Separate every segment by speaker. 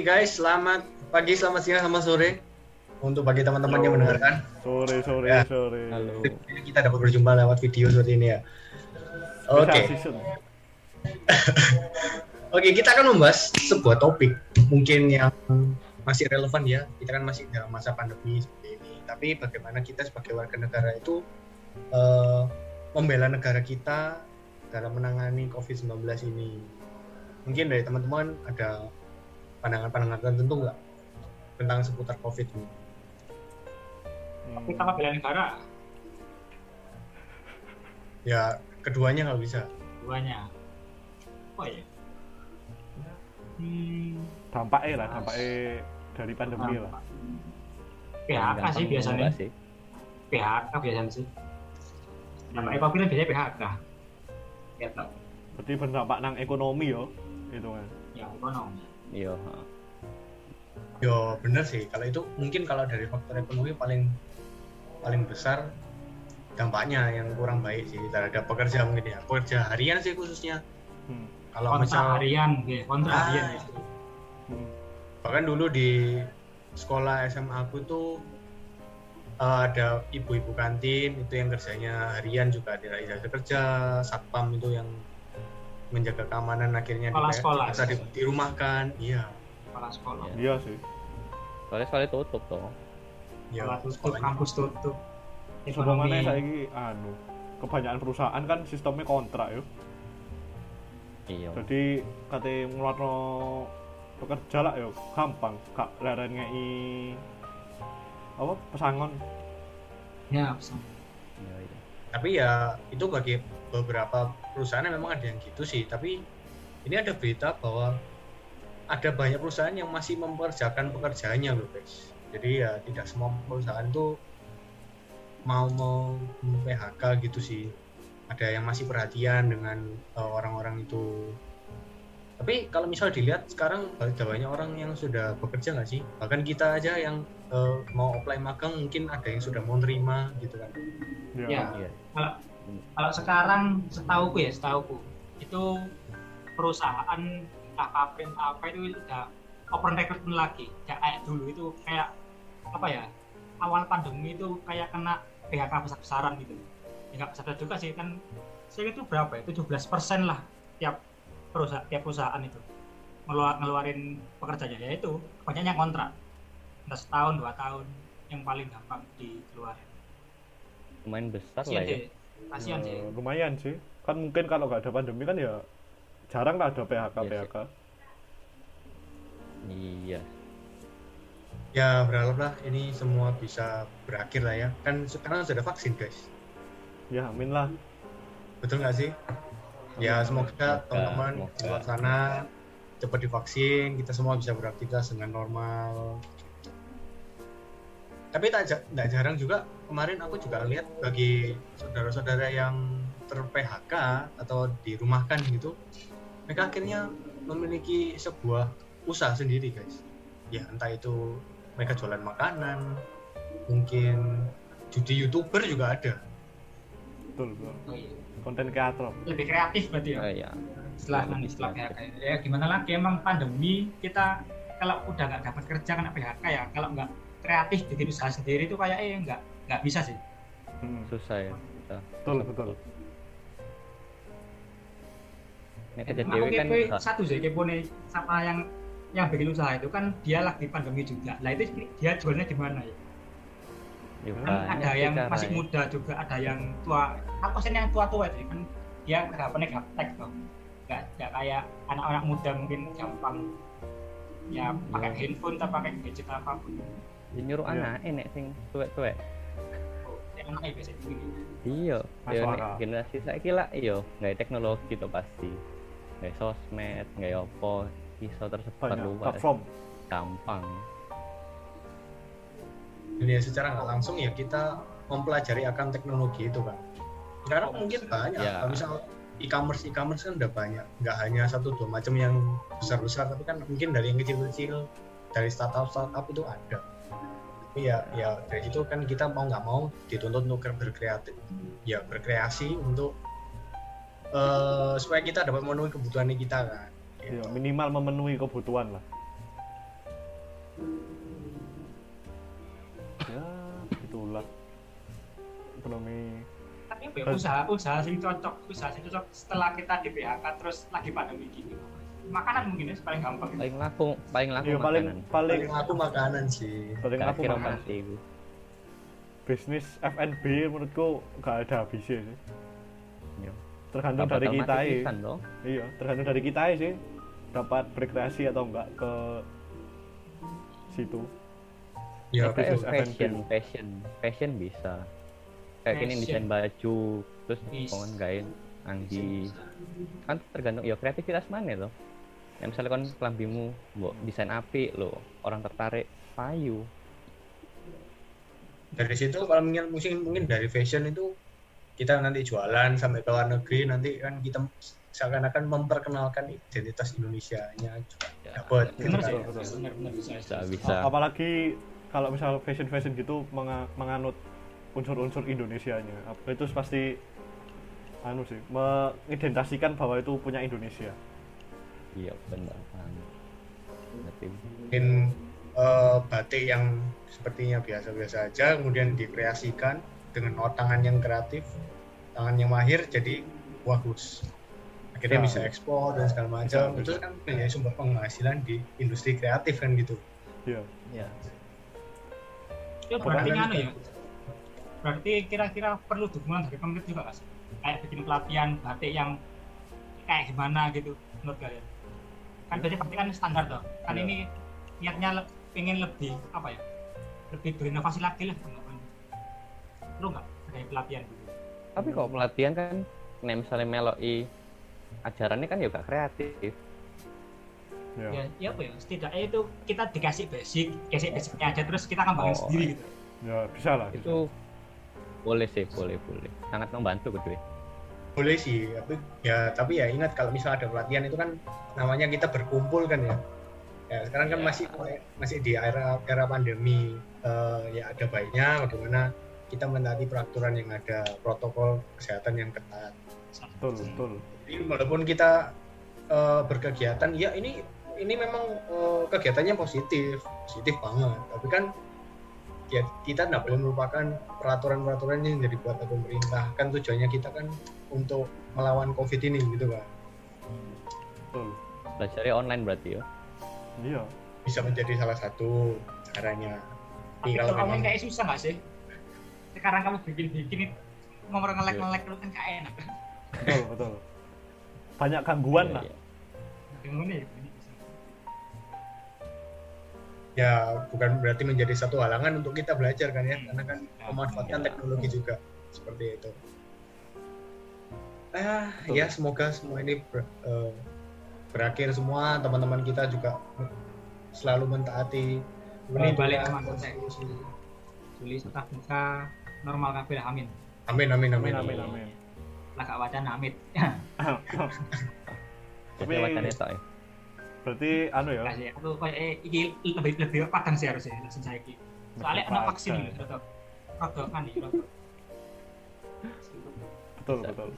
Speaker 1: Guys, selamat pagi, selamat siang, selamat sore untuk bagi teman-teman yang mendengarkan.
Speaker 2: Sore, sore,
Speaker 1: Ya.
Speaker 2: sore.
Speaker 3: Halo.
Speaker 1: Kita dapat berjumpa lewat video seperti ini ya. Oke,
Speaker 2: season.
Speaker 1: oke kita akan membahas sebuah topik mungkin yang masih relevan ya. Kita kan masih dalam masa pandemi seperti ini. Tapi bagaimana kita sebagai warga negara itu eh, membela negara kita dalam menangani COVID-19 ini. Mungkin dari teman-teman ada pandangan-pandangan tertentu nggak tentang seputar COVID ini?
Speaker 2: Hmm.
Speaker 4: kita mah bela negara
Speaker 1: Ya keduanya kalau bisa.
Speaker 4: duanya oh ya hmm,
Speaker 2: Dampaknya lah, dampaknya dari pandemi lah.
Speaker 4: PHK sih biasanya
Speaker 3: sih.
Speaker 4: PHK biasanya sih Nama apabila biasanya PHK ya tau
Speaker 2: Berarti berdampak nang ekonomi yo. Itu kan.
Speaker 4: ya ekonomi
Speaker 3: Iya.
Speaker 1: Yo bener sih. Kalau itu mungkin kalau dari faktor ekonomi paling paling besar dampaknya yang kurang baik sih terhadap pekerja mungkin ya. Pekerja harian sih khususnya.
Speaker 2: Hmm.
Speaker 1: Kalau
Speaker 4: kontrak
Speaker 1: misal
Speaker 4: harian ya kontrak
Speaker 1: Ah.
Speaker 4: harian itu
Speaker 2: Hmm.
Speaker 1: bahkan dulu di sekolah SMA aku tuh eh, ada ibu-ibu kantin itu yang kerjanya harian juga ada yang kerja satpam itu yang menjaga keamanan akhirnya
Speaker 4: Kepala
Speaker 1: di-
Speaker 4: sekolah.
Speaker 1: bisa di, dirumahkan iya
Speaker 4: kepala sekolah
Speaker 3: Iya.
Speaker 2: Iya sih.
Speaker 3: Soalnya sekali tutup toh.
Speaker 1: ya
Speaker 4: sekolah tutup kampus tutup
Speaker 2: Sebenarnya
Speaker 4: ekonomi
Speaker 2: saya anu kebanyakan perusahaan kan sistemnya kontrak yo.
Speaker 3: Iya.
Speaker 2: Jadi kate ngeluarno pekerja lah yo gampang gak leren ngei apa pesangon
Speaker 4: ya pesan
Speaker 3: Iya, iya.
Speaker 1: Tapi ya itu bagi beberapa perusahaan memang ada yang gitu sih. Tapi ini ada berita bahwa ada banyak perusahaan yang masih memperkerjakan pekerjaannya loh guys. Jadi ya tidak semua perusahaan tuh mau mau PHK gitu sih. Ada yang masih perhatian dengan eh, orang-orang itu. Tapi kalau misal dilihat sekarang ada banyak orang yang sudah bekerja nggak sih? Bahkan kita aja yang eh, mau apply magang mungkin ada yang sudah mau nerima gitu kan.
Speaker 4: Ya.
Speaker 3: Iya.
Speaker 4: kalau kalau sekarang setauku ya setauku itu perusahaan entah entah apa itu udah open recruitment lagi. Ya kayak dulu itu kayak apa ya awal pandemi itu kayak kena PHK besar-besaran gitu. Ya nggak besar juga sih kan saya itu berapa ya 17 persen lah tiap perusahaan tiap perusahaan itu. Ngeluar, ngeluarin pekerjanya ya itu banyak yang kontrak setahun dua tahun yang paling gampang dikeluarin
Speaker 3: Lumayan besar lah ya.
Speaker 4: sih kasihan sih
Speaker 2: Eh, lumayan sih. Kan mungkin kalau nggak ada pandemi kan ya jarang lah ada PHK
Speaker 3: Iya sih.
Speaker 2: PHK.
Speaker 3: Iya.
Speaker 1: ya berharaplah ini semua bisa berakhir lah ya kan sekarang sudah vaksin guys
Speaker 2: Ya amin lah.
Speaker 1: betul nggak sih ya semoga
Speaker 3: Semoga,
Speaker 1: teman-teman di luar sana cepat divaksin kita semua bisa beraktivitas dengan normal tapi tak ja- nggak jarang juga kemarin aku juga lihat bagi saudara-saudara yang ter PHK atau dirumahkan gitu mereka akhirnya memiliki sebuah usaha sendiri guys ya entah itu mereka jualan makanan mungkin judi youtuber juga ada
Speaker 2: Betul.
Speaker 4: Oh iya.
Speaker 2: Konten kreator.
Speaker 4: lebih kreatif berarti ya
Speaker 3: Oh, iya.
Speaker 4: setelah nanti setelah. PHK ya gimana lagi emang pandemi kita kalau udah nggak dapat kerja kena PHK ya kalau nggak kreatif bikin usaha sendiri itu kayak eh nggak nggak bisa sih.
Speaker 2: Hmm.
Speaker 3: Susah ya. Kita.
Speaker 2: Betul, betul.
Speaker 3: Ini kerja
Speaker 4: aku
Speaker 3: dewe kan
Speaker 4: satu sih kepo nih sama yang yang bikin usaha itu kan dia lagi pandemi juga. Lah itu dia jualnya di mana ya?
Speaker 3: Ya,
Speaker 4: kan ada yang masih muda juga ada yang tua. Aku sih yang tua tua itu kan dia harapannya gaptek tuh. Nggak nggak kayak anak-anak muda mungkin gampang. Ya pakai handphone atau pakai gadget apa pun
Speaker 3: Ya, nyuruh
Speaker 2: Iya.
Speaker 3: anak enek sing tuwek-tuwek.
Speaker 4: biasa begini
Speaker 3: Iya, ya nek
Speaker 2: akal.
Speaker 3: generasi saiki lah iya, nggak teknologi to pasti. Nggak sosmed, nggak apa, iso tersebar
Speaker 2: Banyak
Speaker 3: luas,
Speaker 2: platform.
Speaker 3: gampang.
Speaker 1: dan ya secara nggak langsung ya kita mempelajari akan teknologi itu kan sekarang mungkin banyak
Speaker 3: Ya.
Speaker 1: kalau misal e-commerce e-commerce kan udah banyak nggak hanya satu dua macam yang besar besar tapi kan mungkin dari yang kecil kecil dari startup startup itu ada Iya, ya dari itu kan kita mau nggak mau dituntut untuk berkreatif, ya berkreasi untuk uh, supaya kita dapat memenuhi kebutuhan kita kan.
Speaker 2: Ya. Ya, minimal memenuhi kebutuhan lah. Ya, itulah ekonomi.
Speaker 4: Tapi ya, usaha usaha sih cocok, usaha sih cocok setelah kita di PHK terus lagi pandemi gini makanan mungkin ya paling gampang
Speaker 3: paling laku paling laku
Speaker 2: Iya paling
Speaker 3: makanan
Speaker 2: paling
Speaker 1: Paling aku makanan sih.
Speaker 2: paling
Speaker 3: Gak
Speaker 2: aku
Speaker 3: kira
Speaker 2: makan
Speaker 3: pasti iku.
Speaker 2: bisnis F&B menurutku gak ada habisnya sih
Speaker 3: Iya.
Speaker 2: tergantung
Speaker 3: Gak
Speaker 2: dari kita ya iya tergantung dari kita ya sih dapat berkreasi atau enggak ke situ
Speaker 1: Ya,
Speaker 2: bisnis
Speaker 3: fashion,
Speaker 2: F&B.
Speaker 3: fashion, fashion bisa. Kayak gini
Speaker 4: Fashion.
Speaker 3: desain baju, terus kongen gain anggi. Kan tergantung ya kreativitas mana loh. Ya, misalnya kan kelambimu mbok desain api lo, orang tertarik payu.
Speaker 1: dari situ kalau mungkin mungkin mungkin dari fashion itu kita nanti jualan sampai ke luar negeri nanti kan kita seakan-akan memperkenalkan identitas Indonesia-nya juga
Speaker 3: Ya,
Speaker 1: dapat gitu kan.
Speaker 4: bisa
Speaker 3: bisa
Speaker 4: bisa
Speaker 2: apalagi kalau misal fashion fashion gitu menga- menganut unsur-unsur Indonesianya itu pasti anu sih mengidentasikan bahwa itu punya Indonesia.
Speaker 3: Iya benar. Berarti
Speaker 1: mungkin eh, batik yang sepertinya biasa-biasa aja kemudian dikreasikan dengan oh, tangan yang kreatif tangan yang mahir jadi bagus. Akhirnya
Speaker 2: Ya.
Speaker 1: bisa ekspor dan segala macam.
Speaker 2: Bisa,
Speaker 1: itu
Speaker 2: bisa.
Speaker 1: kan menjadi sumber penghasilan di industri kreatif kan gitu.
Speaker 2: Iya.
Speaker 3: Ya
Speaker 4: itu berarti
Speaker 1: Apakah
Speaker 4: anu ya berarti kira-kira perlu dukungan dari pemerintah juga sih? Kayak bikin pelatihan batik yang kayak gimana gitu menurut kalian? Kan berarti pasti kan standar tuh kan
Speaker 2: Iya.
Speaker 4: ini niatnya le- pengen lebih apa ya lebih berinovasi lagi lah teman-teman perlu nggak ada pelatihan gitu?
Speaker 3: Tapi kok pelatihan kan nek misalnya meloi ajarannya kan juga kreatif.
Speaker 2: Iya
Speaker 4: ya, ya apa ya setidaknya itu kita dikasih basic dikasih basicnya aja terus kita kembangin
Speaker 3: Oh,
Speaker 4: sendiri gitu.
Speaker 2: Ya bisa lah bisa.
Speaker 3: Boleh sih boleh boleh. Sangat membantu kedua
Speaker 1: boleh sih tapi ya tapi ya ingat kalau misal ada pelatihan itu kan namanya kita berkumpul kan ya. Ya sekarang kan
Speaker 3: Ya.
Speaker 1: masih masih di era era pandemi. Eh, ya ada baiknya bagaimana kita mentaati peraturan yang ada protokol kesehatan yang ketat.
Speaker 2: Betul betul.
Speaker 1: Jadi walaupun kita eh, berkegiatan ya ini ini memang eh, kegiatannya positif positif banget. Tapi kan ya kita tidak boleh melupakan peraturan-peraturan yang dibuat oleh pemerintah. Kan tujuannya kita kan untuk melawan covid ini gitu kan
Speaker 2: betul.
Speaker 3: Belajarnya online berarti ya?
Speaker 2: Iya.
Speaker 1: Bisa menjadi salah satu caranya.
Speaker 4: Tapi
Speaker 1: Iya, kalau
Speaker 4: kalau
Speaker 1: memang-
Speaker 4: kayak susah nggak sih? Sekarang kamu bikin-bikin ngomong ngelek ngelek terus kan kayak enak.
Speaker 2: Betul betul. Banyak gangguan
Speaker 3: Iya,
Speaker 2: lah.
Speaker 3: iya.
Speaker 4: Ya ini
Speaker 1: bukan berarti menjadi satu halangan untuk kita belajar kan ya
Speaker 4: Hmm.
Speaker 1: karena kan
Speaker 4: Ya,
Speaker 1: memanfaatkan
Speaker 3: ya.
Speaker 1: teknologi juga seperti itu. Ah
Speaker 2: Betul.
Speaker 1: ya semoga semua ini ber- eh, berakhir semua. Teman-teman kita juga selalu mentaati.
Speaker 4: Kembali balik
Speaker 1: konstitusi.
Speaker 4: Juli. Tetap muka normal kabeh lah amin.
Speaker 1: Amin amin amin,
Speaker 2: amin amin amin.
Speaker 4: Lah gak wacana amit
Speaker 2: Tapi-
Speaker 3: wacana itu ya
Speaker 2: berarti anu ya.
Speaker 4: Kasih aku kayak eh, iki lebih lebih padang sih harusnya langsung saya iki. Soalnya anak vaksin gitu rada rada kan rada.
Speaker 2: Betul betul.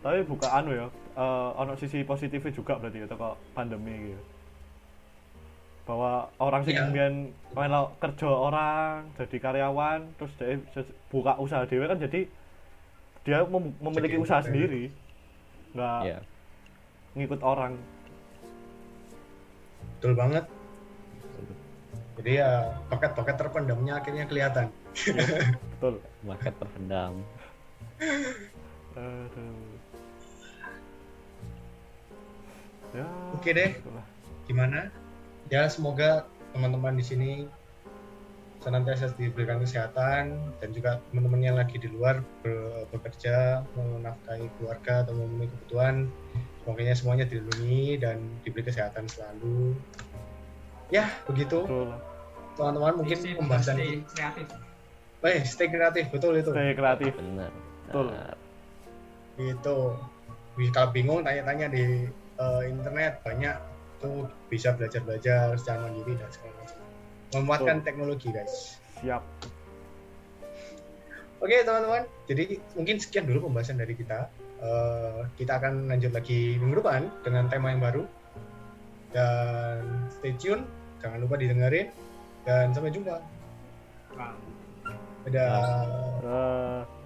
Speaker 2: Tapi buka anu ya eh ono sisi positifnya juga berarti ya teko pandemi gitu bahwa orang sing
Speaker 1: Iya.
Speaker 2: mbiyen melo kerja orang jadi karyawan terus dia buka usaha dewe kan jadi dia mem- memiliki
Speaker 1: Jadi
Speaker 2: usaha sendiri. Nggak
Speaker 3: ya
Speaker 2: ngikut orang
Speaker 1: betul banget jadi ya bakat-bakat terpendamnya akhirnya kelihatan
Speaker 2: betul
Speaker 3: bakat terpendam
Speaker 2: Aduh. ya
Speaker 1: Oke deh.
Speaker 2: itulah.
Speaker 1: gimana ya semoga teman-teman di sini senantiasa diberikan kesehatan dan juga teman-teman yang lagi di luar bekerja menafkahi keluarga atau memenuhi kebutuhan semoga semuanya dilindungi dan diberi kesehatan selalu. Ya begitu.
Speaker 2: Betul.
Speaker 1: Teman-teman mungkin
Speaker 4: Stay
Speaker 1: pembahasan
Speaker 4: stay
Speaker 1: ini
Speaker 4: kreatif.
Speaker 1: Eh stay kreatif. Betul itu.
Speaker 2: Stay kreatif.
Speaker 3: Benar.
Speaker 2: Betul.
Speaker 1: itu Bisa- kalau bingung tanya-tanya di eh, internet. Banyak tuh bisa belajar-belajar secara mandiri dan segala macam. Memanfaatkan teknologi guys.
Speaker 2: Siap
Speaker 1: oke teman-teman. Jadi mungkin sekian dulu pembahasan dari kita. Eh, kita akan lanjut lagi minggu depan dengan tema yang baru. Dan stay tune. Jangan lupa didengerin. Dan sampai jumpa.
Speaker 4: Nah.
Speaker 1: dadah.
Speaker 2: Eh,